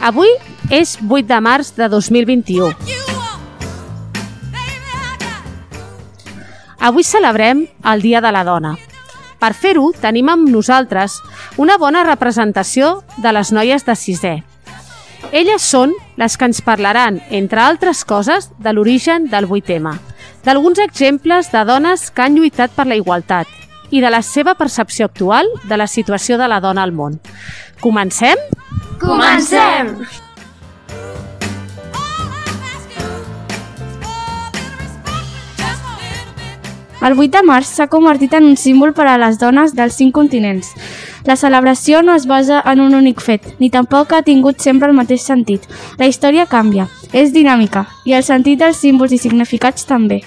Avui és 8 de març de 2021. Avui celebrem el Dia de la Dona. Per fer-ho, tenim amb nosaltres una bona representació de les noies de sisè. Elles són les que ens parlaran, entre altres coses, de l'origen del 8M, d'alguns exemples de dones que han lluitat per la igualtat i de la seva percepció actual de la situació de la dona al món. Comencem? Comencem! El 8 de març s'ha convertit en un símbol per a les dones dels cinc continents. La celebració no es basa en un únic fet, ni tampoc ha tingut sempre el mateix sentit. La història canvia, és dinàmica, i el sentit dels símbols i significats també.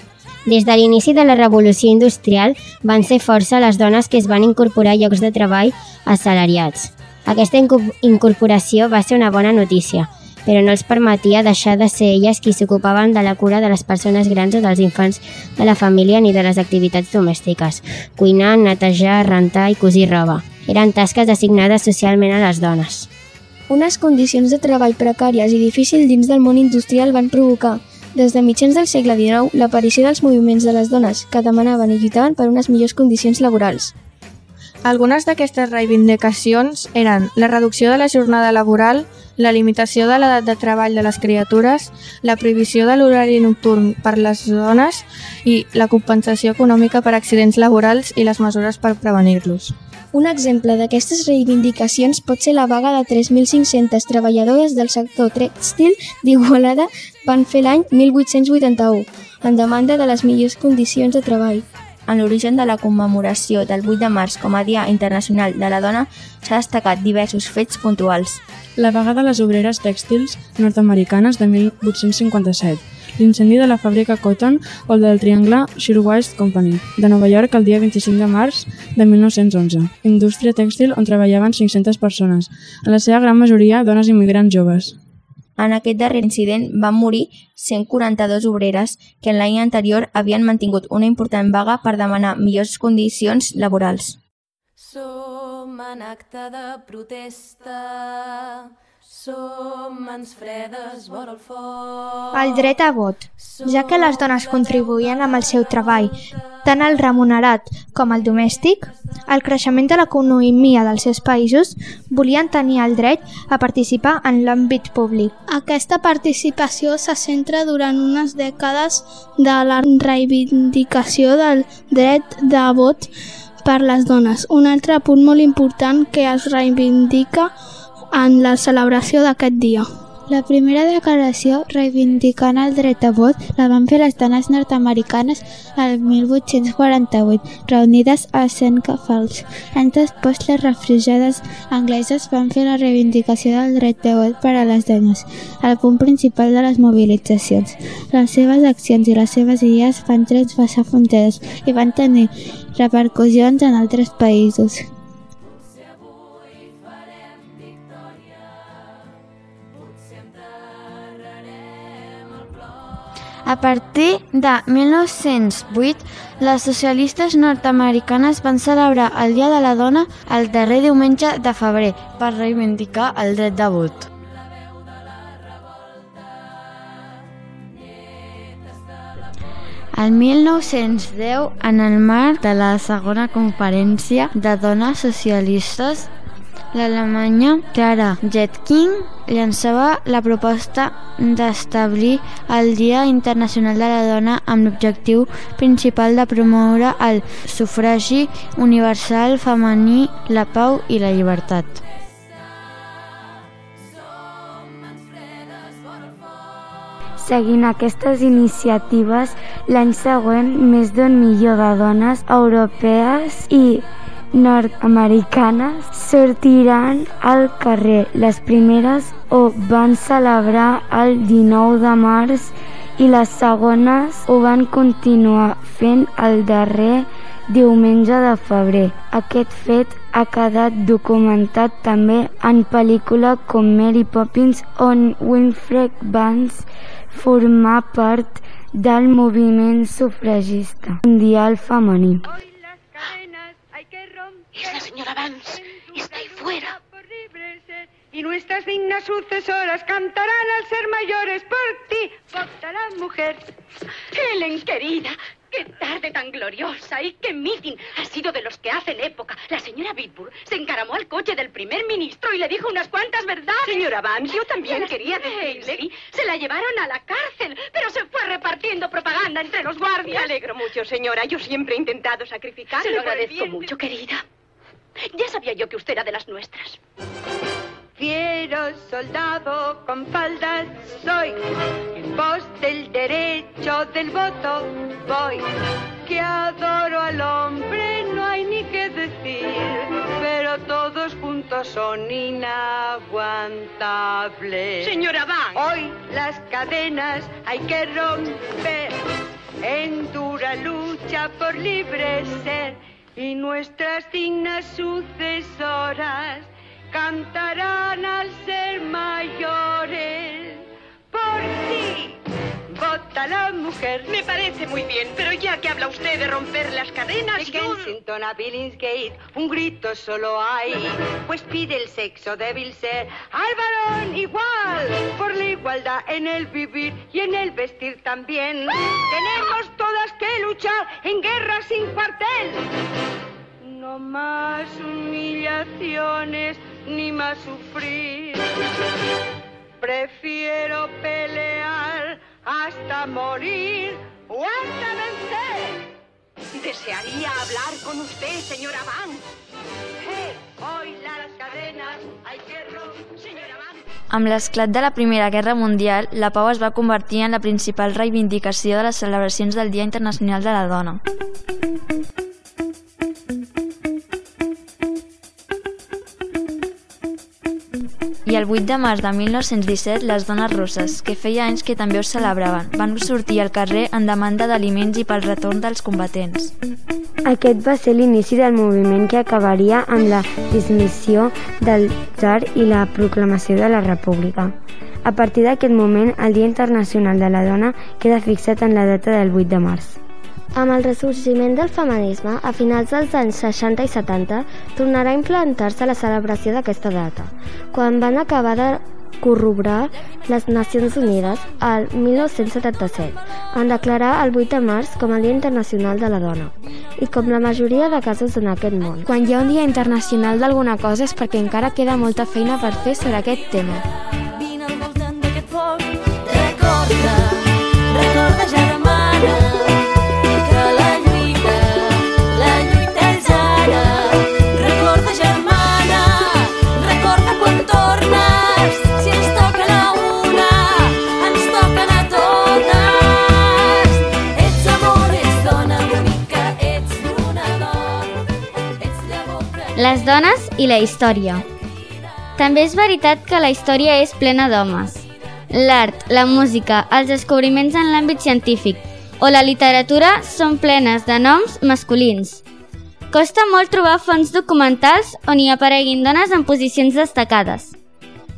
Des de l'inici de la revolució industrial van ser força les dones que es van incorporar a llocs de treball assalariats. Aquesta incorporació va ser una bona notícia, però no els permetia deixar de ser elles qui s'ocupaven de la cura de les persones grans o dels infants de la família ni de les activitats domèstiques, cuinar, netejar, rentar i cosir roba. Eren tasques assignades socialment a les dones. Unes condicions de treball precàries i difícils dins del món industrial van provocar, des de mitjans del segle XIX, l'aparició dels moviments de les dones que demanaven i lluitaven per unes millors condicions laborals. Algunes d'aquestes reivindicacions eren la reducció de la jornada laboral, la limitació de l'edat de treball de les criatures, la prohibició de l'horari nocturn per les dones i la compensació econòmica per accidents laborals i les mesures per prevenir-los. Un exemple d'aquestes reivindicacions pot ser la vaga de 3.500 treballadores del sector tèxtil d'Igualada van fer l'any 1881, en demanda de les millors condicions de treball. En l'origen de la commemoració del 8 de març com a Dia Internacional de la Dona s'ha destacat diversos fets puntuals. La vaga de les obreres tèxtils nord-americanes de 1857, l'incendi de la fàbrica Cotton o el del triangle Shirtwaist Company de Nova York el dia 25 de març de 1911. Indústria tèxtil on treballaven 500 persones, en la seva gran majoria dones immigrants joves. En aquest darrer incident van morir 142 obreres que en l'any anterior havien mantingut una important vaga per demanar millors condicions laborals. Som en acte de protesta, som mans fredes vora el foc. El dret a vot, ja que les dones contribuïen amb el seu treball, tant el remunerat com el domèstic, el creixement de l'economia dels seus països volien tenir el dret a participar en l'àmbit públic. Aquesta participació se centra durant unes dècades de la reivindicació del dret de vot per les dones. Un altre punt molt important que es reivindica en la celebració d'aquest dia. La primera declaració reivindicant el dret a vot la van fer les dones nord-americanes el 1848, reunides a Seneca Falls. Anys després, les refugiades angleses van fer la reivindicació del dret de vot per a les dones, el punt principal de les mobilitzacions. Les seves accions i les seves idees van traspassar fronteres i van tenir repercussions en altres països. A partir de 1908, les socialistes nord-americanes van celebrar el Dia de la Dona el darrer diumenge de febrer per reivindicar el dret de vot. El 1910, en el marc de la segona conferència de dones socialistes, l'Alemanya Clara Zetkin llançava la proposta d'establir el Dia Internacional de la Dona amb l'objectiu principal de promoure el sufragi universal femení, la pau i la llibertat. Seguint aquestes iniciatives, l'any següent més d'un milió de dones europees i nord-americanes sortiran al carrer. Les primeres ho van celebrar el 19 de març i les segones ho van continuar fent el darrer diumenge de febrer. Aquest fet ha quedat documentat també en pel·lícula com Mary Poppins on Winfred Vance formar part del moviment sufragista mundial femení. Es la señora Vance. Está ahí fuera. y nuestras dignas sucesoras cantarán al ser mayores por ti, votarán mujer. Helen, querida, qué tarde tan gloriosa y qué meeting. Ha sido de los que hacen época. La señora Bitburg se encaramó al coche del primer ministro y le dijo unas cuantas verdades. Señora Vance, yo también quería decirle. Sí, se la llevaron a la cárcel, pero se fue repartiendo propaganda entre los Me guardias. alegro mucho, señora. Yo siempre he intentado sacrificarme. Se lo agradezco mucho, querida. Ya sabía yo que usted era de las nuestras. Fiero soldado con faldas soy, en pos del derecho del voto voy. Que adoro al hombre no hay ni que decir, pero todos juntos son inaguantables. Señora Van. Hoy las cadenas hay que romper, en dura lucha por libre ser, y nuestras dignas sucesoras cantarán al ser mayores. Por ti, la mujer. Me parece muy bien, pero ya que habla usted de romper las cadenas, De yo... Kensington a Billingsgate, un grito solo hay, pues pide el sexo débil ser al varón igual, por la igualdad en el vivir y en el vestir también. Tenemos todas que luchar en guerra sin cuartel. No más humillaciones ni más sufrir. Prefiero pelear hasta morir o hasta vencer. Desearía hablar con usted, señora Van. Hey, hoy las cadenas romper. Señora Van. Amb l'esclat de la Primera Guerra Mundial, la pau es va convertir en la principal reivindicació de les celebracions del Dia Internacional de la Dona. I el 8 de març de 1917, les dones russes, que feia anys que també ho celebraven, van sortir al carrer en demanda d'aliments i pel retorn dels combatents. Aquest va ser l'inici del moviment que acabaria amb la dismissió del tsar i la proclamació de la república. A partir d'aquest moment, el Dia Internacional de la Dona queda fixat en la data del 8 de març. Amb el ressorgiment del feminisme, a finals dels anys 60 i 70, tornarà a implantar-se la celebració d'aquesta data, quan van acabar de corroborar les Nacions Unides al 1977, en declarar el 8 de març com el Dia Internacional de la Dona, i com la majoria de casos en aquest món. Quan hi ha un dia internacional d'alguna cosa és perquè encara queda molta feina per fer sobre aquest tema. Les dones i la història. També és veritat que la història és plena d'homes. L'art, la música, els descobriments en l'àmbit científic o la literatura són plenes de noms masculins. Costa molt trobar fonts documentals on hi apareguin dones en posicions destacades.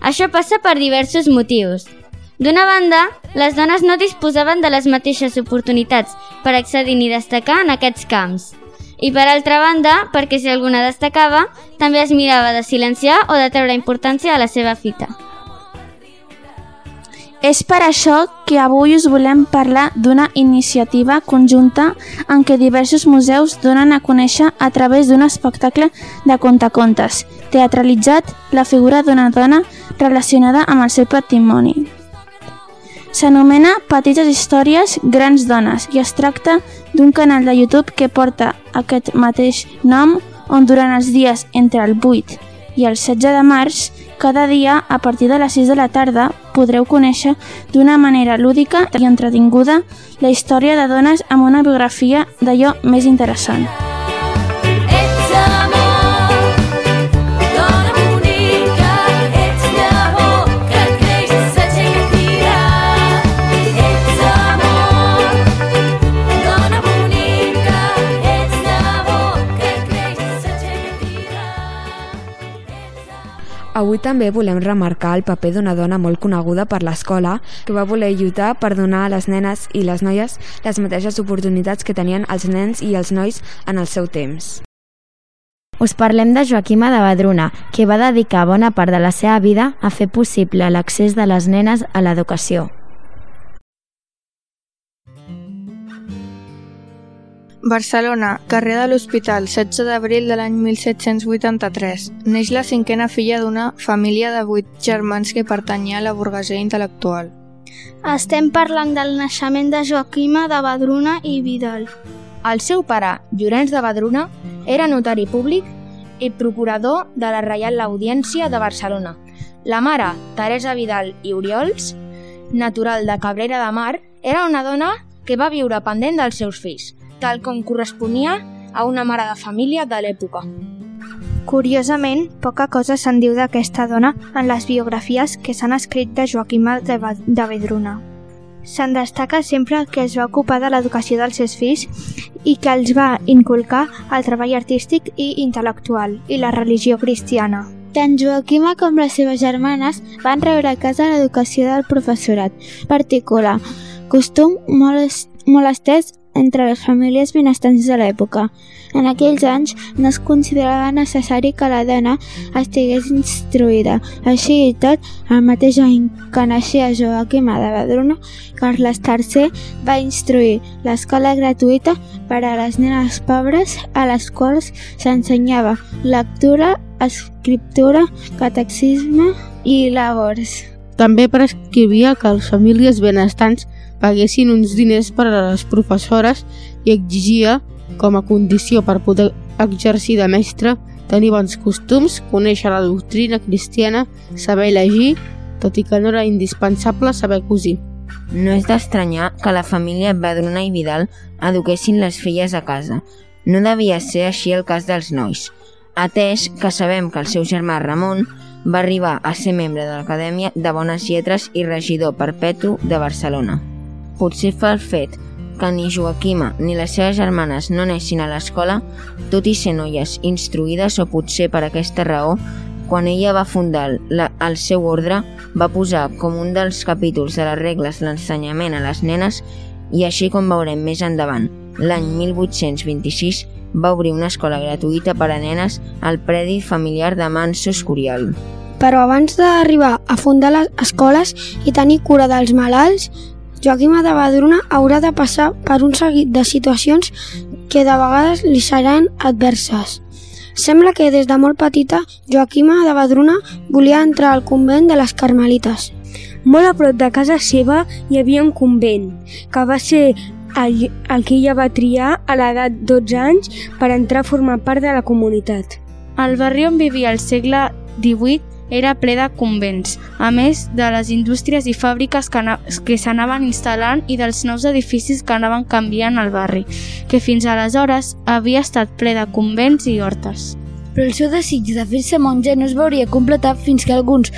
Això passa per diversos motius. D'una banda, les dones no disposaven de les mateixes oportunitats per accedir ni destacar en aquests camps. I per altra banda, perquè si alguna destacava, també es mirava de silenciar o de treure importància a la seva fita. És per això que avui us volem parlar d'una iniciativa conjunta en què diversos museus donen a conèixer a través d'un espectacle de contacontes, teatralitzat la figura d'una dona relacionada amb el seu patrimoni. S'anomena Petites històries, grans dones i es tracta d'un canal de YouTube que porta aquest mateix nom on durant els dies entre el 8 i el 16 de març, cada dia a partir de les 6 de la tarda podreu conèixer d'una manera lúdica i entretinguda la història de dones amb una biografia d'allò més interessant. Avui també volem remarcar el paper d'una dona molt coneguda per l'escola que va voler lluitar per donar a les nenes i les noies les mateixes oportunitats que tenien els nens i els nois en el seu temps. Us parlem de Joaquima de Badruna, que va dedicar bona part de la seva vida a fer possible l'accés de les nenes a l'educació. Barcelona, carrer de l'Hospital, 16 d'abril de l'any 1783. Neix la cinquena filla d'una família de vuit germans que pertanyia a la burguesia intel·lectual. Estem parlant del naixement de Joaquima de Badruna i Vidal. El seu pare, Llorenç de Badruna, era notari públic i procurador de la Reial Audiència de Barcelona. La mare, Teresa Vidal i Oriols, natural de Cabrera de Mar, era una dona que va viure pendent dels seus fills, tal com corresponia a una mare de família de l'època. Curiosament, poca cosa se'n diu d'aquesta dona en les biografies que s'han escrit de Joaquima de, de Vedruna. Se'n destaca sempre que es va ocupar de l'educació dels seus fills i que els va inculcar el treball artístic i intel·lectual i la religió cristiana. Tant Joaquima com les seves germanes van rebre a casa l'educació del professorat particular, costum molt, molt estès entre les famílies benestants de l'època. En aquells anys no es considerava necessari que la dona estigués instruïda. Així i tot, el mateix any que naixia Joaquima de Badruna, Carles III va instruir l'escola gratuïta per a les nenes pobres a les quals s'ensenyava lectura, escriptura, catecisme i labors. També prescrivia que les famílies benestants paguessin uns diners per a les professores i exigia, com a condició per poder exercir de mestre, tenir bons costums, conèixer la doctrina cristiana, saber llegir, tot i que no era indispensable saber cosir. No és d'estranyar que la família Badruna i Vidal eduquessin les filles a casa. No devia ser així el cas dels nois, atès que sabem que el seu germà Ramon va arribar a ser membre de l'Acadèmia de Bones Lletres i regidor perpetu de Barcelona. Potser fa el fet que ni Joaquima ni les seves germanes no anessin a l'escola, tot i ser noies instruïdes o potser per aquesta raó, quan ella va fundar la, el seu ordre, va posar com un dels capítols de les regles l'ensenyament a les nenes i així com veurem més endavant, l'any 1826 va obrir una escola gratuïta per a nenes al predi familiar de Manso Escorial. Però abans d'arribar a fundar les escoles i tenir cura dels malalts, Joaquima de Badruna haurà de passar per un seguit de situacions que de vegades li seran adverses. Sembla que des de molt petita Joaquima de Badruna volia entrar al convent de les Carmelites. Molt a prop de casa seva hi havia un convent, que va ser el, el que ella va triar a l'edat 12 anys per entrar a formar part de la comunitat. El barri on vivia al segle XVIII era ple de convents, a més de les indústries i fàbriques que, ana- que s'anaven instal·lant i dels nous edificis que anaven canviant al barri, que fins aleshores havia estat ple de convents i hortes. Però el seu desig de fer-se monja no es veuria completat fins que alguns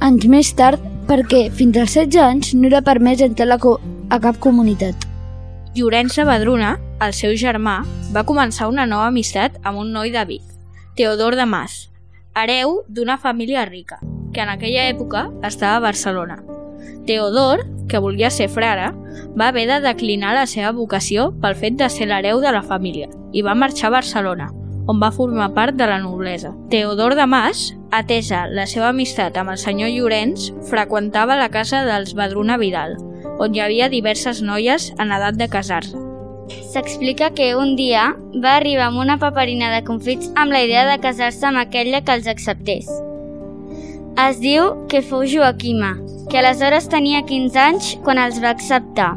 anys més tard, perquè fins als 16 anys no era permès entrar a, la co a cap comunitat. Llorenç de Badruna, el seu germà, va començar una nova amistat amb un noi de Vic, Teodor de Mas, hereu d'una família rica, que en aquella època estava a Barcelona. Teodor, que volia ser frare, va haver de declinar la seva vocació pel fet de ser l'hereu de la família i va marxar a Barcelona, on va formar part de la noblesa. Teodor de Mas, atesa la seva amistat amb el senyor Llorenç, freqüentava la casa dels Badruna Vidal, on hi havia diverses noies en edat de casar-se. S'explica que un dia va arribar amb una paperina de confits amb la idea de casar-se amb aquella que els acceptés. Es diu que fou Joaquima, que aleshores tenia 15 anys quan els va acceptar.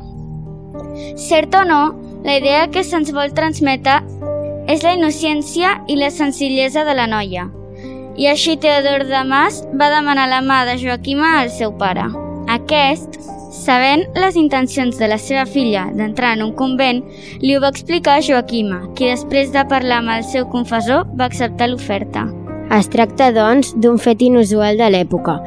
Cert o no, la idea que se'ns vol transmetre és la innocència i la senzillesa de la noia. I així Teodor de Mas va demanar la mà de Joaquima al seu pare. Aquest, sabent les intencions de la seva filla d'entrar en un convent, li ho va explicar a Joaquima, qui després de parlar amb el seu confessor va acceptar l'oferta. Es tracta, doncs, d'un fet inusual de l'època.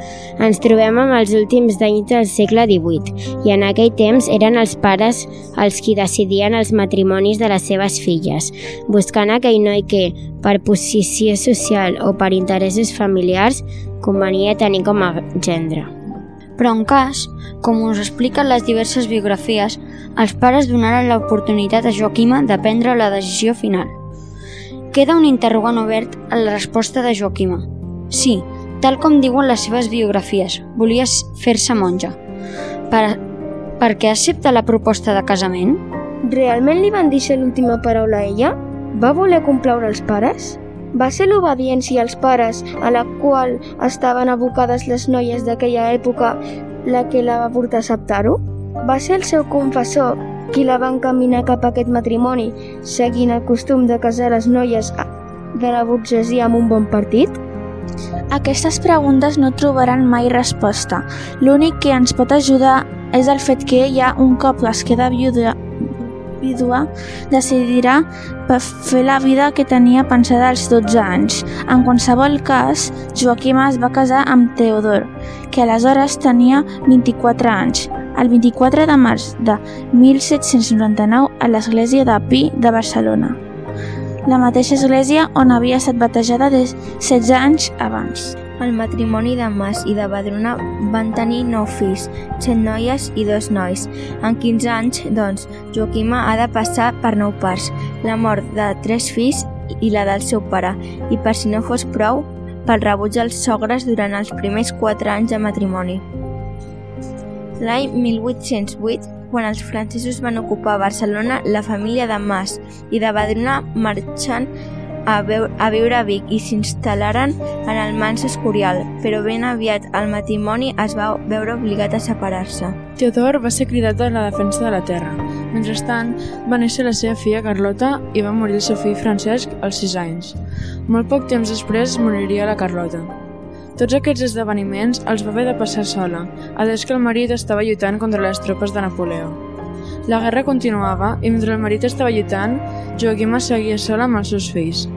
Ens trobem amb els últims anys del segle XVIII i en aquell temps eren els pares els qui decidien els matrimonis de les seves filles, buscant aquell noi que, per posició social o per interessos familiars, convenia tenir com a gendre. Però en cas, com us expliquen les diverses biografies, els pares donaren l'oportunitat a Joaquima de prendre la decisió final. queda un interrogant obert a la resposta de Joaquima. Sí, tal com diuen les seves biografies, volia fer-se monja. Per, per què accepta la proposta de casament? Realment li van dir l'última paraula a ella? Va voler complaure els pares? Va ser l'obediència als pares a la qual estaven abocades les noies d'aquella època la que la va portar a acceptar-ho? Va ser el seu confessor qui la va encaminar cap a aquest matrimoni, seguint el costum de casar les noies de la burgesia amb un bon partit? Aquestes preguntes no trobaran mai resposta. L'únic que ens pot ajudar és el fet que ella, un cop es queda viuda, vídua, decidirà per fer la vida que tenia pensada als 12 anys. En qualsevol cas, Joaquima es va casar amb Teodor, que aleshores tenia 24 anys, el 24 de març de 1799 a l'església de Pi de Barcelona la mateixa església on havia estat batejada des 16 anys abans. El matrimoni de Mas i de Badruna van tenir nou fills, set noies i dos nois. En 15 anys, doncs, Joaquima ha de passar per nou parts, la mort de tres fills i la del seu pare, i per si no fos prou, pel rebuig dels sogres durant els primers quatre anys de matrimoni. L'any 1808, quan els francesos van ocupar Barcelona, la família de Mas i de Badruna marxant a, a viure a Vic i s'instal·laren en el Manso Escorial, però ben aviat el matrimoni es va veure obligat a separar-se. Teodor va ser cridat a la defensa de la terra. Mentrestant, va néixer la seva filla Carlota i va morir el seu fill Francesc als 6 anys. Molt poc temps després moriria la Carlota. Tots aquests esdeveniments els va haver de passar sola, atès que el marit estava lluitant contra les tropes de Napoleó. La guerra continuava i mentre el marit estava lluitant, Joaquima seguia sola amb els seus fills.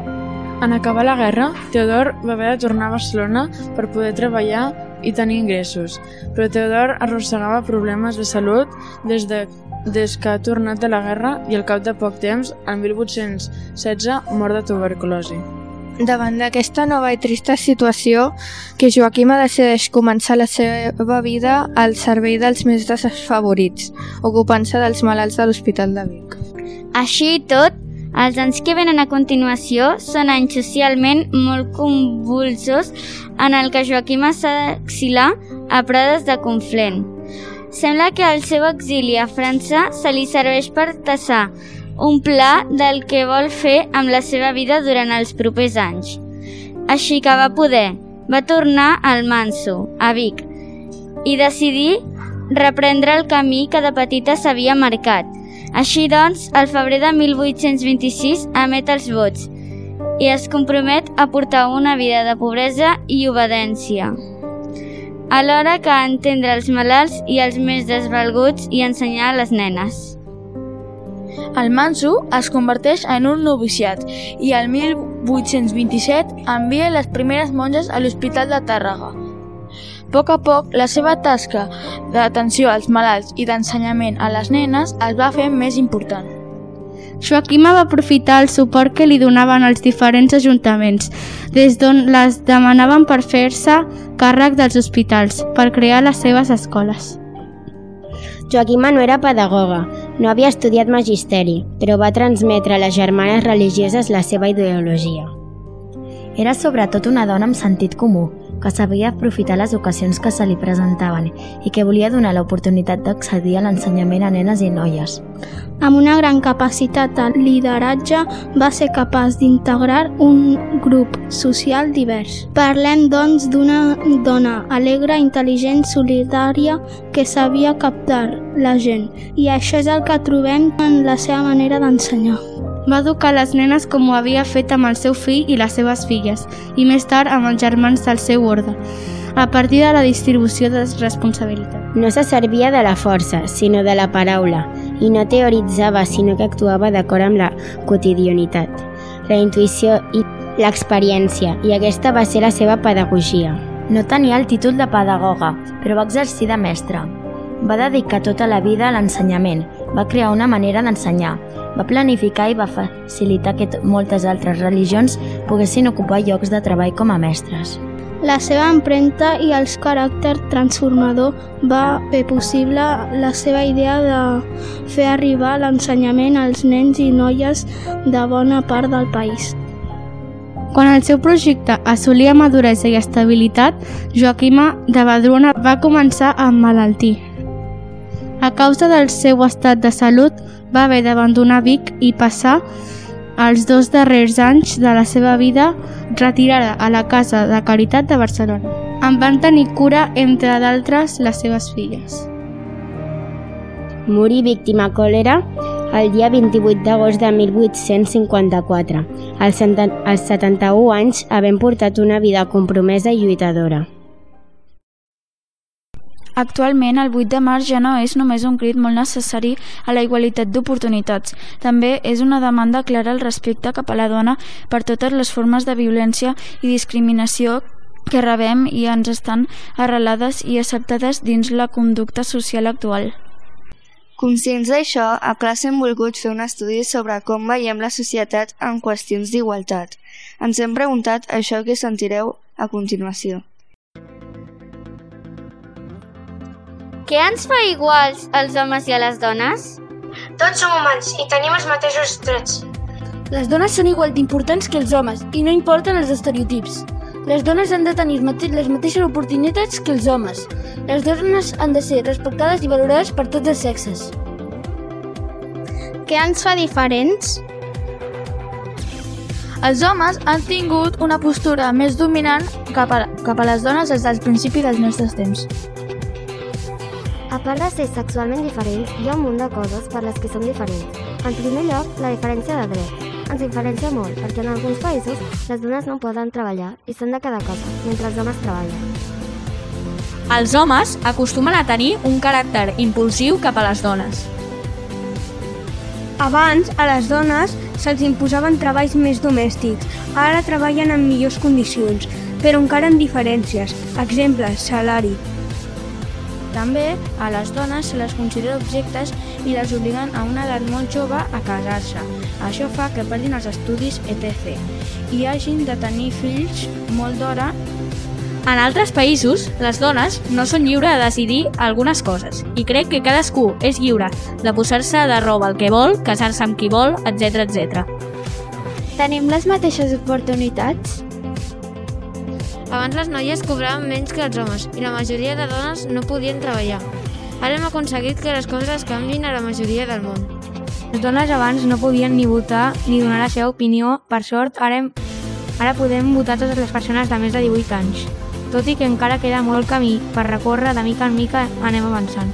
En acabar la guerra, Teodor va haver de tornar a Barcelona per poder treballar i tenir ingressos, però Teodor arrossegava problemes de salut des, de, des que ha tornat de la guerra i al cap de poc temps, el 1816, mor de tuberculosi. Davant d'aquesta nova i trista situació, que Joaquima decideix començar la seva vida al servei dels més desfavorits, ocupant-se dels malalts de l'Hospital de Vic. Així i tot, els anys que venen a continuació són anys socialment molt convulsos en el que Joaquima s'ha d'exilar a Prades de Conflent. Sembla que el seu exili a França se li serveix per tassar un pla del que vol fer amb la seva vida durant els propers anys. Així que va poder, va tornar al Manso, a Vic, i decidir reprendre el camí que de petita s'havia marcat. Així doncs, al febrer de 1826 emet els vots i es compromet a portar una vida de pobresa i obediència, alhora que entendre els malalts i els més desvalguts i ensenyar a les nenes. El Manso es converteix en un noviciat i el 1827 envia les primeres monges a l'Hospital de Tàrrega. A poc a poc, la seva tasca d'atenció als malalts i d'ensenyament a les nenes es va fer més important. Joaquima va aprofitar el suport que li donaven els diferents ajuntaments, des d'on les demanaven per fer-se càrrec dels hospitals, per crear les seves escoles. Joaquima no era pedagoga, no havia estudiat magisteri, però va transmetre a les germanes religioses la seva ideologia. Era sobretot una dona amb sentit comú, que sabia aprofitar les ocasions que se li presentaven i que volia donar l'oportunitat d'accedir a l'ensenyament a nenes i noies. Amb una gran capacitat de lideratge, va ser capaç d'integrar un grup social divers. Parlem, doncs, d'una dona alegre, intel·ligent, solidària, que sabia captar la gent. I això és el que trobem en la seva manera d'ensenyar. Va educar les nenes com ho havia fet amb el seu fill i les seves filles, i més tard amb els germans del seu orde, a partir de la distribució de responsabilitat. No se servia de la força, sinó de la paraula, i no teoritzava, sinó que actuava d'acord amb la quotidianitat, la intuïció i l'experiència, i aquesta va ser la seva pedagogia. No tenia el títol de pedagoga, però va exercir de mestra. Va dedicar tota la vida a l'ensenyament, va crear una manera d'ensenyar, va planificar i va facilitar que moltes altres religions poguessin ocupar llocs de treball com a mestres. La seva empremta i el caràcter transformador va fer possible la seva idea de fer arribar l'ensenyament als nens i noies de bona part del país. Quan el seu projecte assolia maduresa i estabilitat, Joaquima de Badruna va començar a emmalaltir. A causa del seu estat de salut, va haver d'abandonar Vic i passar els dos darrers anys de la seva vida retirada a la Casa de Caritat de Barcelona. En van tenir cura, entre d'altres, les seves filles. Morí víctima còlera el dia 28 d'agost de 1854, als 71 anys havent portat una vida compromesa i lluitadora. Actualment, el 8 de març ja no és només un crit molt necessari a la igualtat d'oportunitats. També és una demanda clara al respecte cap a la dona per totes les formes de violència i discriminació que rebem i ens estan arrelades i acceptades dins la conducta social actual. Conscients d'això, a classe hem volgut fer un estudi sobre com veiem la societat en qüestions d'igualtat. Ens hem preguntat això que sentireu a continuació. Què ens fa iguals als homes i a les dones? Tots som humans i tenim els mateixos drets. Les dones són igual d'importants que els homes i no importen els estereotips. Les dones han de tenir les mateixes oportunitats que els homes. Les dones han de ser respectades i valorades per tots els sexes. Què ens fa diferents? Els homes han tingut una postura més dominant cap a, cap a les dones des del principi dels nostres temps. A part de ser sexualment diferents, hi ha un munt de coses per les que som diferents. En primer lloc, la diferència de drets. Ens diferencia molt, perquè en alguns països les dones no poden treballar i s'han de quedar a casa, mentre els homes treballen. Els homes acostumen a tenir un caràcter impulsiu cap a les dones. Abans, a les dones se'ls imposaven treballs més domèstics. Ara treballen en millors condicions, però encara amb diferències. Exemples, salari. També a les dones se les considera objectes i les obliguen a una edat molt jove a casar-se. Això fa que perdin els estudis etc. i hagin de tenir fills molt d'hora En altres països, les dones no són lliures de decidir algunes coses i crec que cadascú és lliure de posar-se de roba el que vol, casar-se amb qui vol, etc etc. Tenim les mateixes oportunitats? Abans les noies cobraven menys que els homes i la majoria de dones no podien treballar. Ara hem aconseguit que les coses canvin a la majoria del món. Les dones abans no podien ni votar ni donar la seva opinió. Per sort, ara, hem, ara podem votar totes les persones de més de 18 anys. Tot i que encara queda molt camí per recórrer, de mica en mica anem avançant.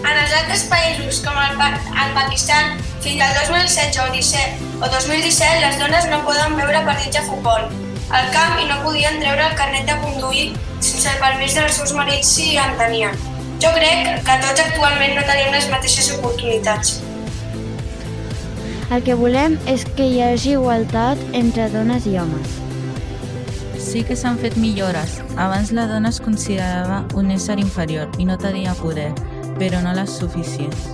En els altres països, com el, pa el Pakistan, fins al 2016 o, 17, o 2017 les dones no poden veure partits de futbol al camp i no podien treure el carnet de conduir sense el permís dels seus marits si en tenien. Jo crec que tots actualment no tenim les mateixes oportunitats. El que volem és que hi hagi igualtat entre dones i homes. Sí que s'han fet millores. Abans la dona es considerava un ésser inferior i no tenia poder, però no les suficients.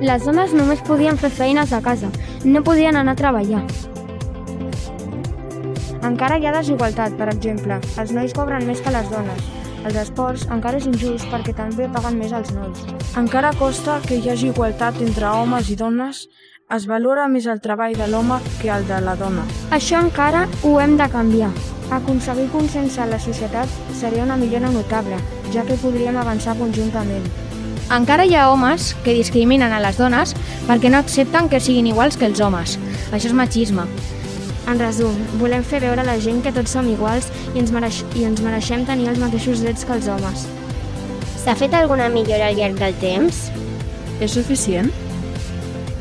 Les dones només podien fer feines a casa, no podien anar a treballar. Encara hi ha desigualtat, per exemple. Els nois cobren més que les dones. Els esports encara és injust perquè també paguen més els nois. Encara costa que hi hagi igualtat entre homes i dones. Es valora més el treball de l'home que el de la dona. Això encara ho hem de canviar. Aconseguir consens a la societat seria una millora notable, ja que podríem avançar conjuntament. Encara hi ha homes que discriminen a les dones perquè no accepten que siguin iguals que els homes. Això és machisme. En resum, volem fer veure a la gent que tots som iguals i ens, mereix i ens mereixem tenir els mateixos drets que els homes. S'ha fet alguna millora al llarg del temps? És suficient?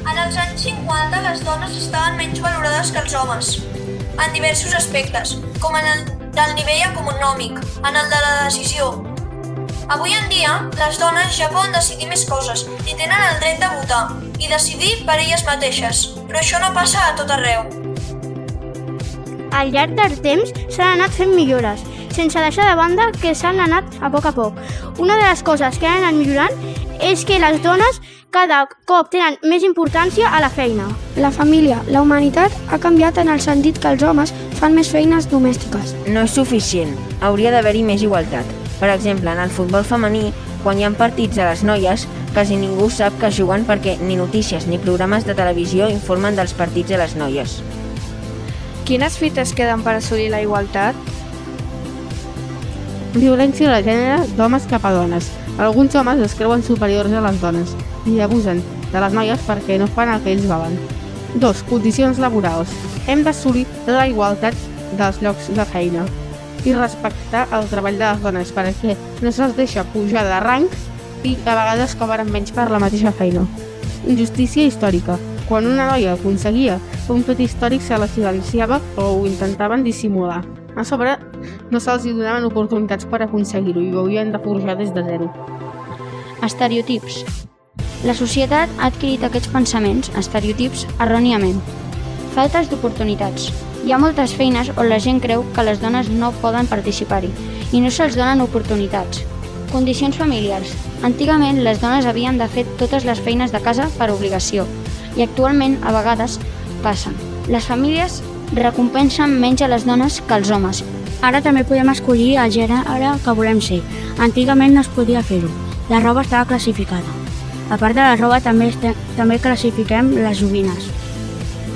En els anys 50 les dones estaven menys valorades que els homes, en diversos aspectes, com en el del nivell econòmic, en el de la decisió. Avui en dia, les dones ja poden decidir més coses i tenen el dret de votar i decidir per elles mateixes, però això no passa a tot arreu. Al llarg del temps s'han anat fent millores, sense deixar de banda que s'han anat a poc a poc. Una de les coses que han anat millorant és que les dones cada cop tenen més importància a la feina. La família, la humanitat, ha canviat en el sentit que els homes fan més feines domèstiques. No és suficient. Hauria d'haver-hi més igualtat. Per exemple, en el futbol femení, quan hi ha partits a les noies, quasi ningú sap que juguen perquè ni notícies ni programes de televisió informen dels partits a les noies. Quines fites queden per assolir la igualtat? Violència de gènere d'homes cap a dones. Alguns homes es creuen superiors a les dones i abusen de les noies perquè no fan el que ells volen. 2. Condicions laborals. Hem d'assolir la igualtat dels llocs de feina i respectar el treball de les dones perquè no se'ls deixa pujar de rang i a vegades cobren menys per la mateixa feina. Injustícia històrica. Quan una noia aconseguia un fet històric se la silenciava o ho intentaven dissimular. A sobre, no se'ls donaven oportunitats per aconseguir-ho i ho havien de forjar des de zero. Estereotips. La societat ha adquirit aquests pensaments, estereotips, erròniament. Faltes d'oportunitats. Hi ha moltes feines on la gent creu que les dones no poden participar-hi i no se'ls donen oportunitats. Condicions familiars. Antigament les dones havien de fer totes les feines de casa per obligació i actualment a vegades passen. Les famílies recompensen menys a les dones que als homes. Ara també podem escollir el gènere que volem ser. Antigament no es podia fer-ho. La roba estava classificada. A part de la roba també, este, també classifiquem les joguines.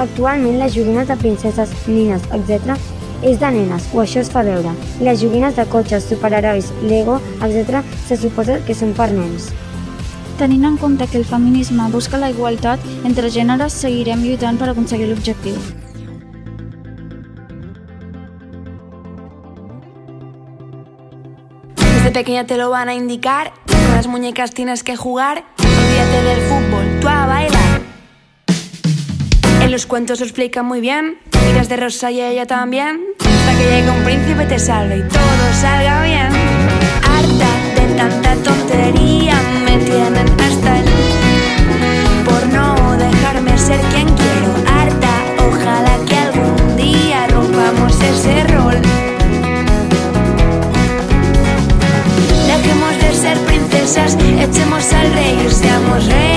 Actualment les joguines de princeses, nines, etc. és de nenes, o això es fa veure. Les joguines de cotxes, superherois, Lego, etc. se suposa que són per nens. Tenint en compte que el feminisme busca la igualtat entre gèneres, seguirem lluitant per aconseguir l'objectiu. Desde pequeña te lo van a indicar, con las muñecas tienes que jugar, olvídate del fútbol, tú a bailar. En los cuentos lo explican muy bien, miras de rosa y ella también, hasta que llegue un príncipe te salve y todo salga bien. Harta de tanta tontería, me tienen hasta el por no dejarme ser quien quiero. Harta, ojalá que algún día rompamos ese rol. Dejemos de ser princesas, echemos al rey seamos reinas,